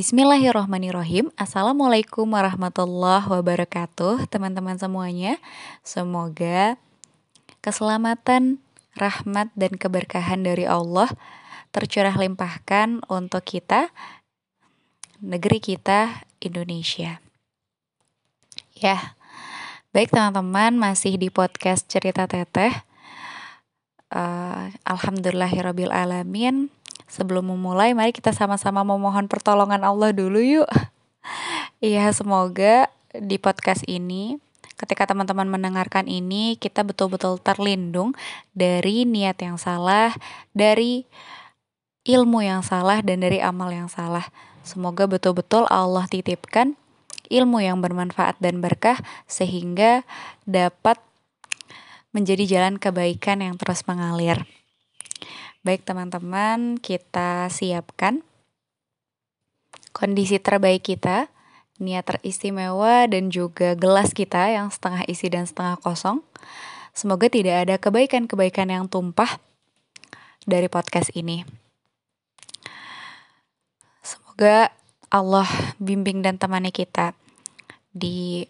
Bismillahirrohmanirrohim Assalamualaikum warahmatullahi wabarakatuh Teman-teman semuanya. Semoga keselamatan, rahmat, dan keberkahan dari Allah Tercurah limpahkan untuk kita Negeri kita Indonesia. Ya, baik teman-teman masih di podcast cerita teteh. Uh, Alhamdulillahirrabbilalamin Sebelum memulai, mari kita sama-sama memohon pertolongan Allah dulu yuk. Iya, semoga di podcast ini ketika teman-teman mendengarkan ini kita betul-betul terlindung dari niat yang salah, dari ilmu yang salah dan dari amal yang salah. Semoga betul-betul Allah titipkan ilmu yang bermanfaat dan berkah sehingga dapat menjadi jalan kebaikan yang terus mengalir. Baik teman-teman, kita siapkan kondisi terbaik kita, niat teristimewa dan juga gelas kita yang setengah isi dan setengah kosong. Semoga tidak ada kebaikan-kebaikan yang tumpah dari podcast ini. Semoga Allah bimbing dan temani kita di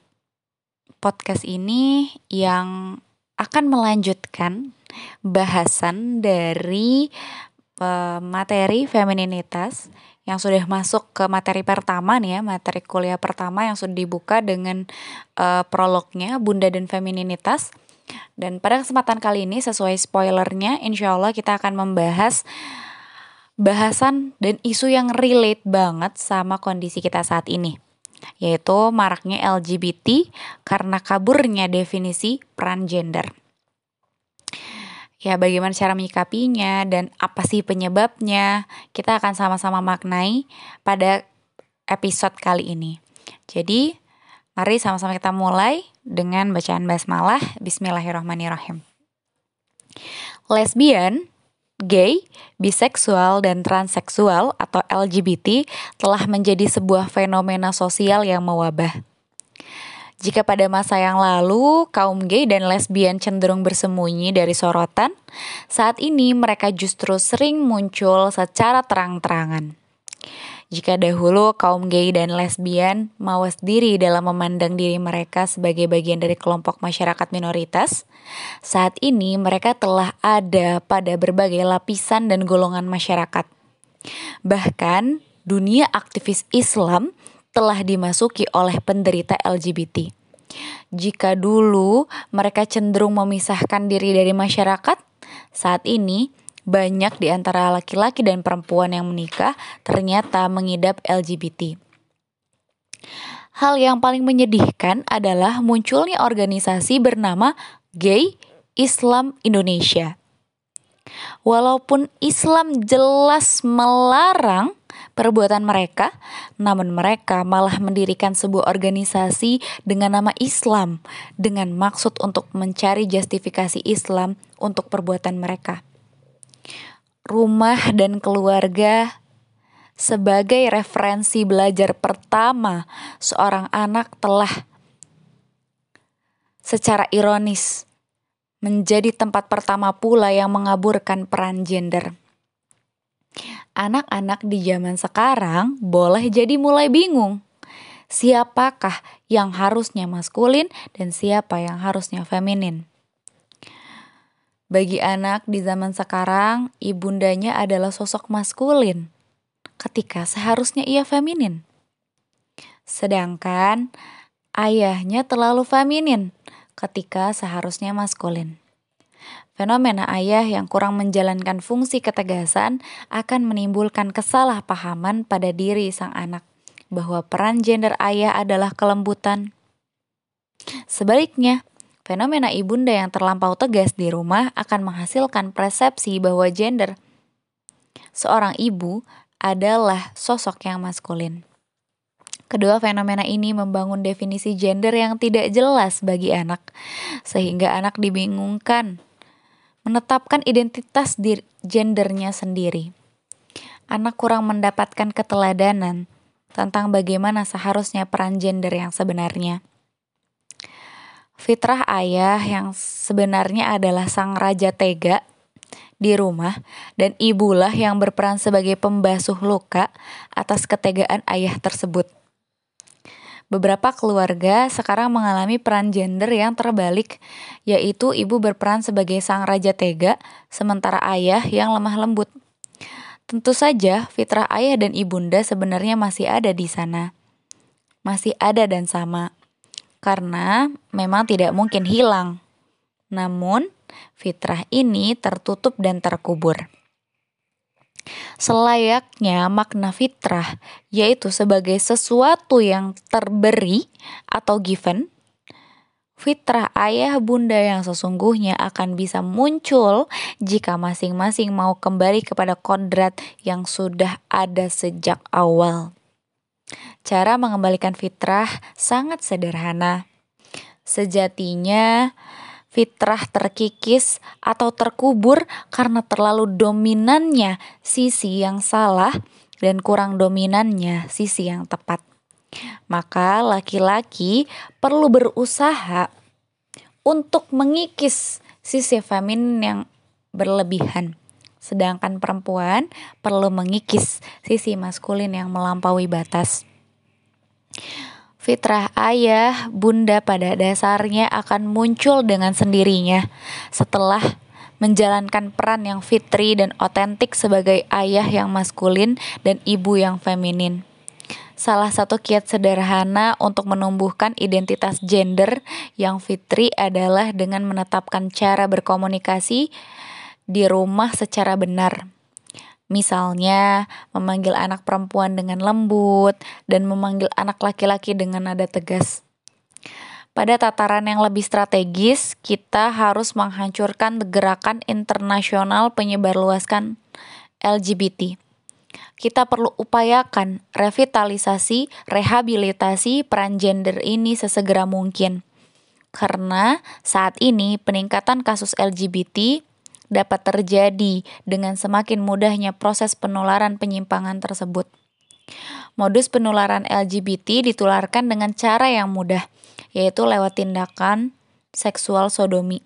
podcast ini yang akan melanjutkan bahasan dari materi femininitas yang sudah masuk ke materi pertama nih ya, materi kuliah pertama yang sudah dibuka dengan uh, prolognya Bunda dan Femininitas. Dan pada kesempatan kali ini sesuai spoilernya, insya Allah kita akan membahas bahasan dan isu yang relate banget sama kondisi kita saat ini yaitu maraknya LGBT karena kaburnya definisi peran gender ya bagaimana cara menyikapinya dan apa sih penyebabnya kita akan sama-sama maknai pada episode kali ini. Jadi mari sama-sama kita mulai dengan bacaan basmalah Bismillahirrahmanirrahim. Lesbian, gay, biseksual, dan transseksual atau LGBT telah menjadi sebuah fenomena sosial yang mewabah jika pada masa yang lalu kaum gay dan lesbian cenderung bersembunyi dari sorotan, saat ini mereka justru sering muncul secara terang-terangan. Jika dahulu kaum gay dan lesbian mawas diri dalam memandang diri mereka sebagai bagian dari kelompok masyarakat minoritas, saat ini mereka telah ada pada berbagai lapisan dan golongan masyarakat. Bahkan, dunia aktivis Islam telah dimasuki oleh penderita LGBT. Jika dulu mereka cenderung memisahkan diri dari masyarakat, saat ini banyak di antara laki-laki dan perempuan yang menikah ternyata mengidap LGBT. Hal yang paling menyedihkan adalah munculnya organisasi bernama Gay Islam Indonesia. Walaupun Islam jelas melarang perbuatan mereka, namun mereka malah mendirikan sebuah organisasi dengan nama Islam dengan maksud untuk mencari justifikasi Islam untuk perbuatan mereka. Rumah dan keluarga sebagai referensi belajar pertama seorang anak telah secara ironis menjadi tempat pertama pula yang mengaburkan peran gender anak-anak di zaman sekarang boleh jadi mulai bingung. Siapakah yang harusnya maskulin dan siapa yang harusnya feminin? Bagi anak di zaman sekarang, ibundanya adalah sosok maskulin, ketika seharusnya ia feminin. Sedangkan ayahnya terlalu feminin, ketika seharusnya maskulin. Fenomena ayah yang kurang menjalankan fungsi ketegasan akan menimbulkan kesalahpahaman pada diri sang anak bahwa peran gender ayah adalah kelembutan. Sebaliknya, fenomena ibunda yang terlampau tegas di rumah akan menghasilkan persepsi bahwa gender seorang ibu adalah sosok yang maskulin. Kedua fenomena ini membangun definisi gender yang tidak jelas bagi anak, sehingga anak dibingungkan menetapkan identitas diri, gendernya sendiri. Anak kurang mendapatkan keteladanan tentang bagaimana seharusnya peran gender yang sebenarnya. Fitrah ayah yang sebenarnya adalah sang raja tega di rumah dan ibulah yang berperan sebagai pembasuh luka atas ketegaan ayah tersebut. Beberapa keluarga sekarang mengalami peran gender yang terbalik, yaitu ibu berperan sebagai sang raja tega, sementara ayah yang lemah lembut. Tentu saja, fitrah ayah dan ibunda sebenarnya masih ada di sana. Masih ada dan sama. Karena memang tidak mungkin hilang. Namun, fitrah ini tertutup dan terkubur. Selayaknya makna fitrah, yaitu sebagai sesuatu yang terberi atau given, fitrah ayah bunda yang sesungguhnya akan bisa muncul jika masing-masing mau kembali kepada kodrat yang sudah ada sejak awal. Cara mengembalikan fitrah sangat sederhana. Sejatinya, fitrah terkikis atau terkubur karena terlalu dominannya sisi yang salah dan kurang dominannya sisi yang tepat. Maka laki-laki perlu berusaha untuk mengikis sisi feminin yang berlebihan. Sedangkan perempuan perlu mengikis sisi maskulin yang melampaui batas. Fitrah ayah, bunda pada dasarnya akan muncul dengan sendirinya setelah menjalankan peran yang fitri dan otentik sebagai ayah yang maskulin dan ibu yang feminin. Salah satu kiat sederhana untuk menumbuhkan identitas gender yang fitri adalah dengan menetapkan cara berkomunikasi di rumah secara benar Misalnya, memanggil anak perempuan dengan lembut dan memanggil anak laki-laki dengan nada tegas. Pada tataran yang lebih strategis, kita harus menghancurkan gerakan internasional penyebarluaskan LGBT. Kita perlu upayakan revitalisasi, rehabilitasi peran gender ini sesegera mungkin. Karena saat ini peningkatan kasus LGBT dapat terjadi dengan semakin mudahnya proses penularan penyimpangan tersebut. Modus penularan LGBT ditularkan dengan cara yang mudah, yaitu lewat tindakan seksual sodomi.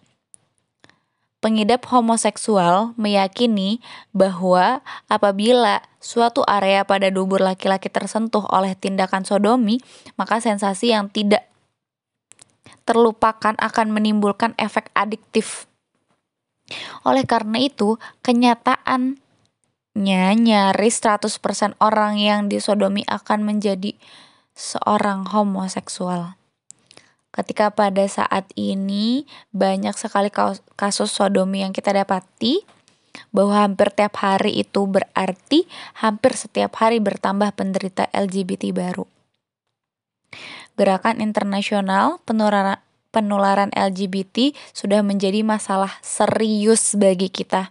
Pengidap homoseksual meyakini bahwa apabila suatu area pada dubur laki-laki tersentuh oleh tindakan sodomi, maka sensasi yang tidak terlupakan akan menimbulkan efek adiktif oleh karena itu, kenyataannya nyaris 100% orang yang disodomi akan menjadi seorang homoseksual. Ketika pada saat ini banyak sekali kasus sodomi yang kita dapati, bahwa hampir tiap hari itu berarti hampir setiap hari bertambah penderita LGBT baru. Gerakan internasional penularan penularan LGBT sudah menjadi masalah serius bagi kita.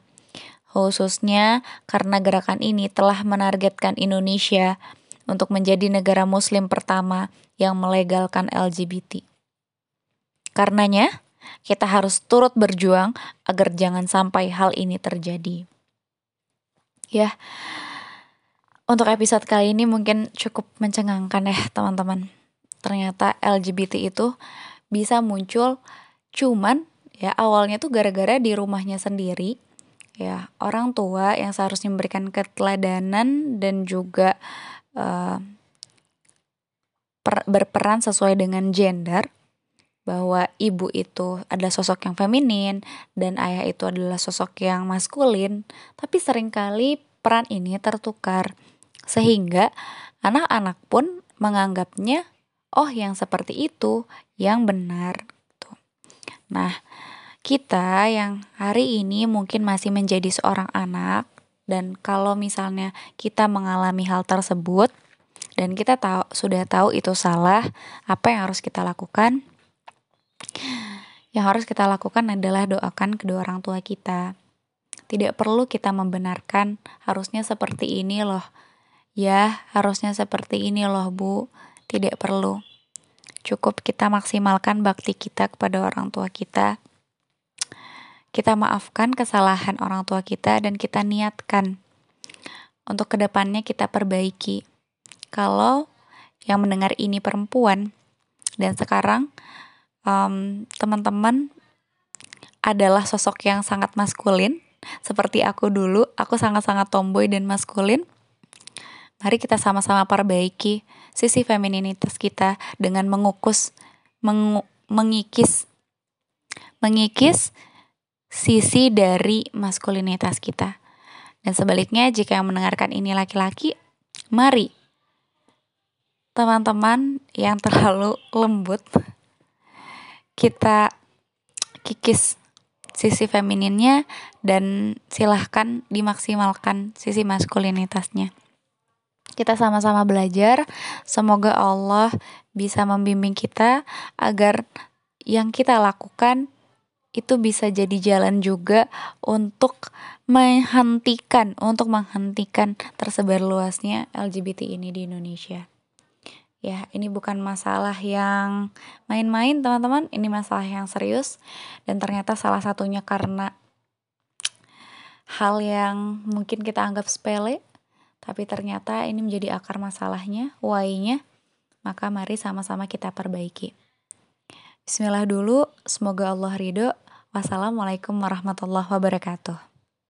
Khususnya karena gerakan ini telah menargetkan Indonesia untuk menjadi negara muslim pertama yang melegalkan LGBT. Karenanya, kita harus turut berjuang agar jangan sampai hal ini terjadi. Ya, untuk episode kali ini mungkin cukup mencengangkan ya teman-teman. Ternyata LGBT itu bisa muncul cuman ya awalnya tuh gara-gara di rumahnya sendiri ya orang tua yang seharusnya memberikan keteladanan dan juga uh, per, berperan sesuai dengan gender bahwa ibu itu adalah sosok yang feminin dan ayah itu adalah sosok yang maskulin tapi sering kali peran ini tertukar. Sehingga anak-anak pun menganggapnya oh yang seperti itu yang benar gitu. Nah, kita yang hari ini mungkin masih menjadi seorang anak dan kalau misalnya kita mengalami hal tersebut dan kita tahu sudah tahu itu salah, apa yang harus kita lakukan? Yang harus kita lakukan adalah doakan kedua orang tua kita. Tidak perlu kita membenarkan harusnya seperti ini loh. Ya, harusnya seperti ini loh, Bu. Tidak perlu. Cukup kita maksimalkan bakti kita kepada orang tua kita. Kita maafkan kesalahan orang tua kita dan kita niatkan untuk ke depannya kita perbaiki. Kalau yang mendengar ini perempuan dan sekarang teman teman-teman adalah sosok yang sangat maskulin seperti aku dulu, aku sangat-sangat tomboy dan maskulin. Mari kita sama-sama perbaiki sisi femininitas kita dengan mengukus, meng mengikis, mengikis sisi dari maskulinitas kita. Dan sebaliknya, jika yang mendengarkan ini laki-laki, mari teman-teman yang terlalu lembut, kita kikis sisi femininnya dan silahkan dimaksimalkan sisi maskulinitasnya kita sama-sama belajar. Semoga Allah bisa membimbing kita agar yang kita lakukan itu bisa jadi jalan juga untuk menghentikan untuk menghentikan tersebar luasnya LGBT ini di Indonesia. Ya, ini bukan masalah yang main-main, teman-teman. Ini masalah yang serius dan ternyata salah satunya karena hal yang mungkin kita anggap sepele tapi ternyata ini menjadi akar masalahnya, why-nya, maka mari sama-sama kita perbaiki. Bismillah dulu, semoga Allah ridho. Wassalamualaikum warahmatullahi wabarakatuh.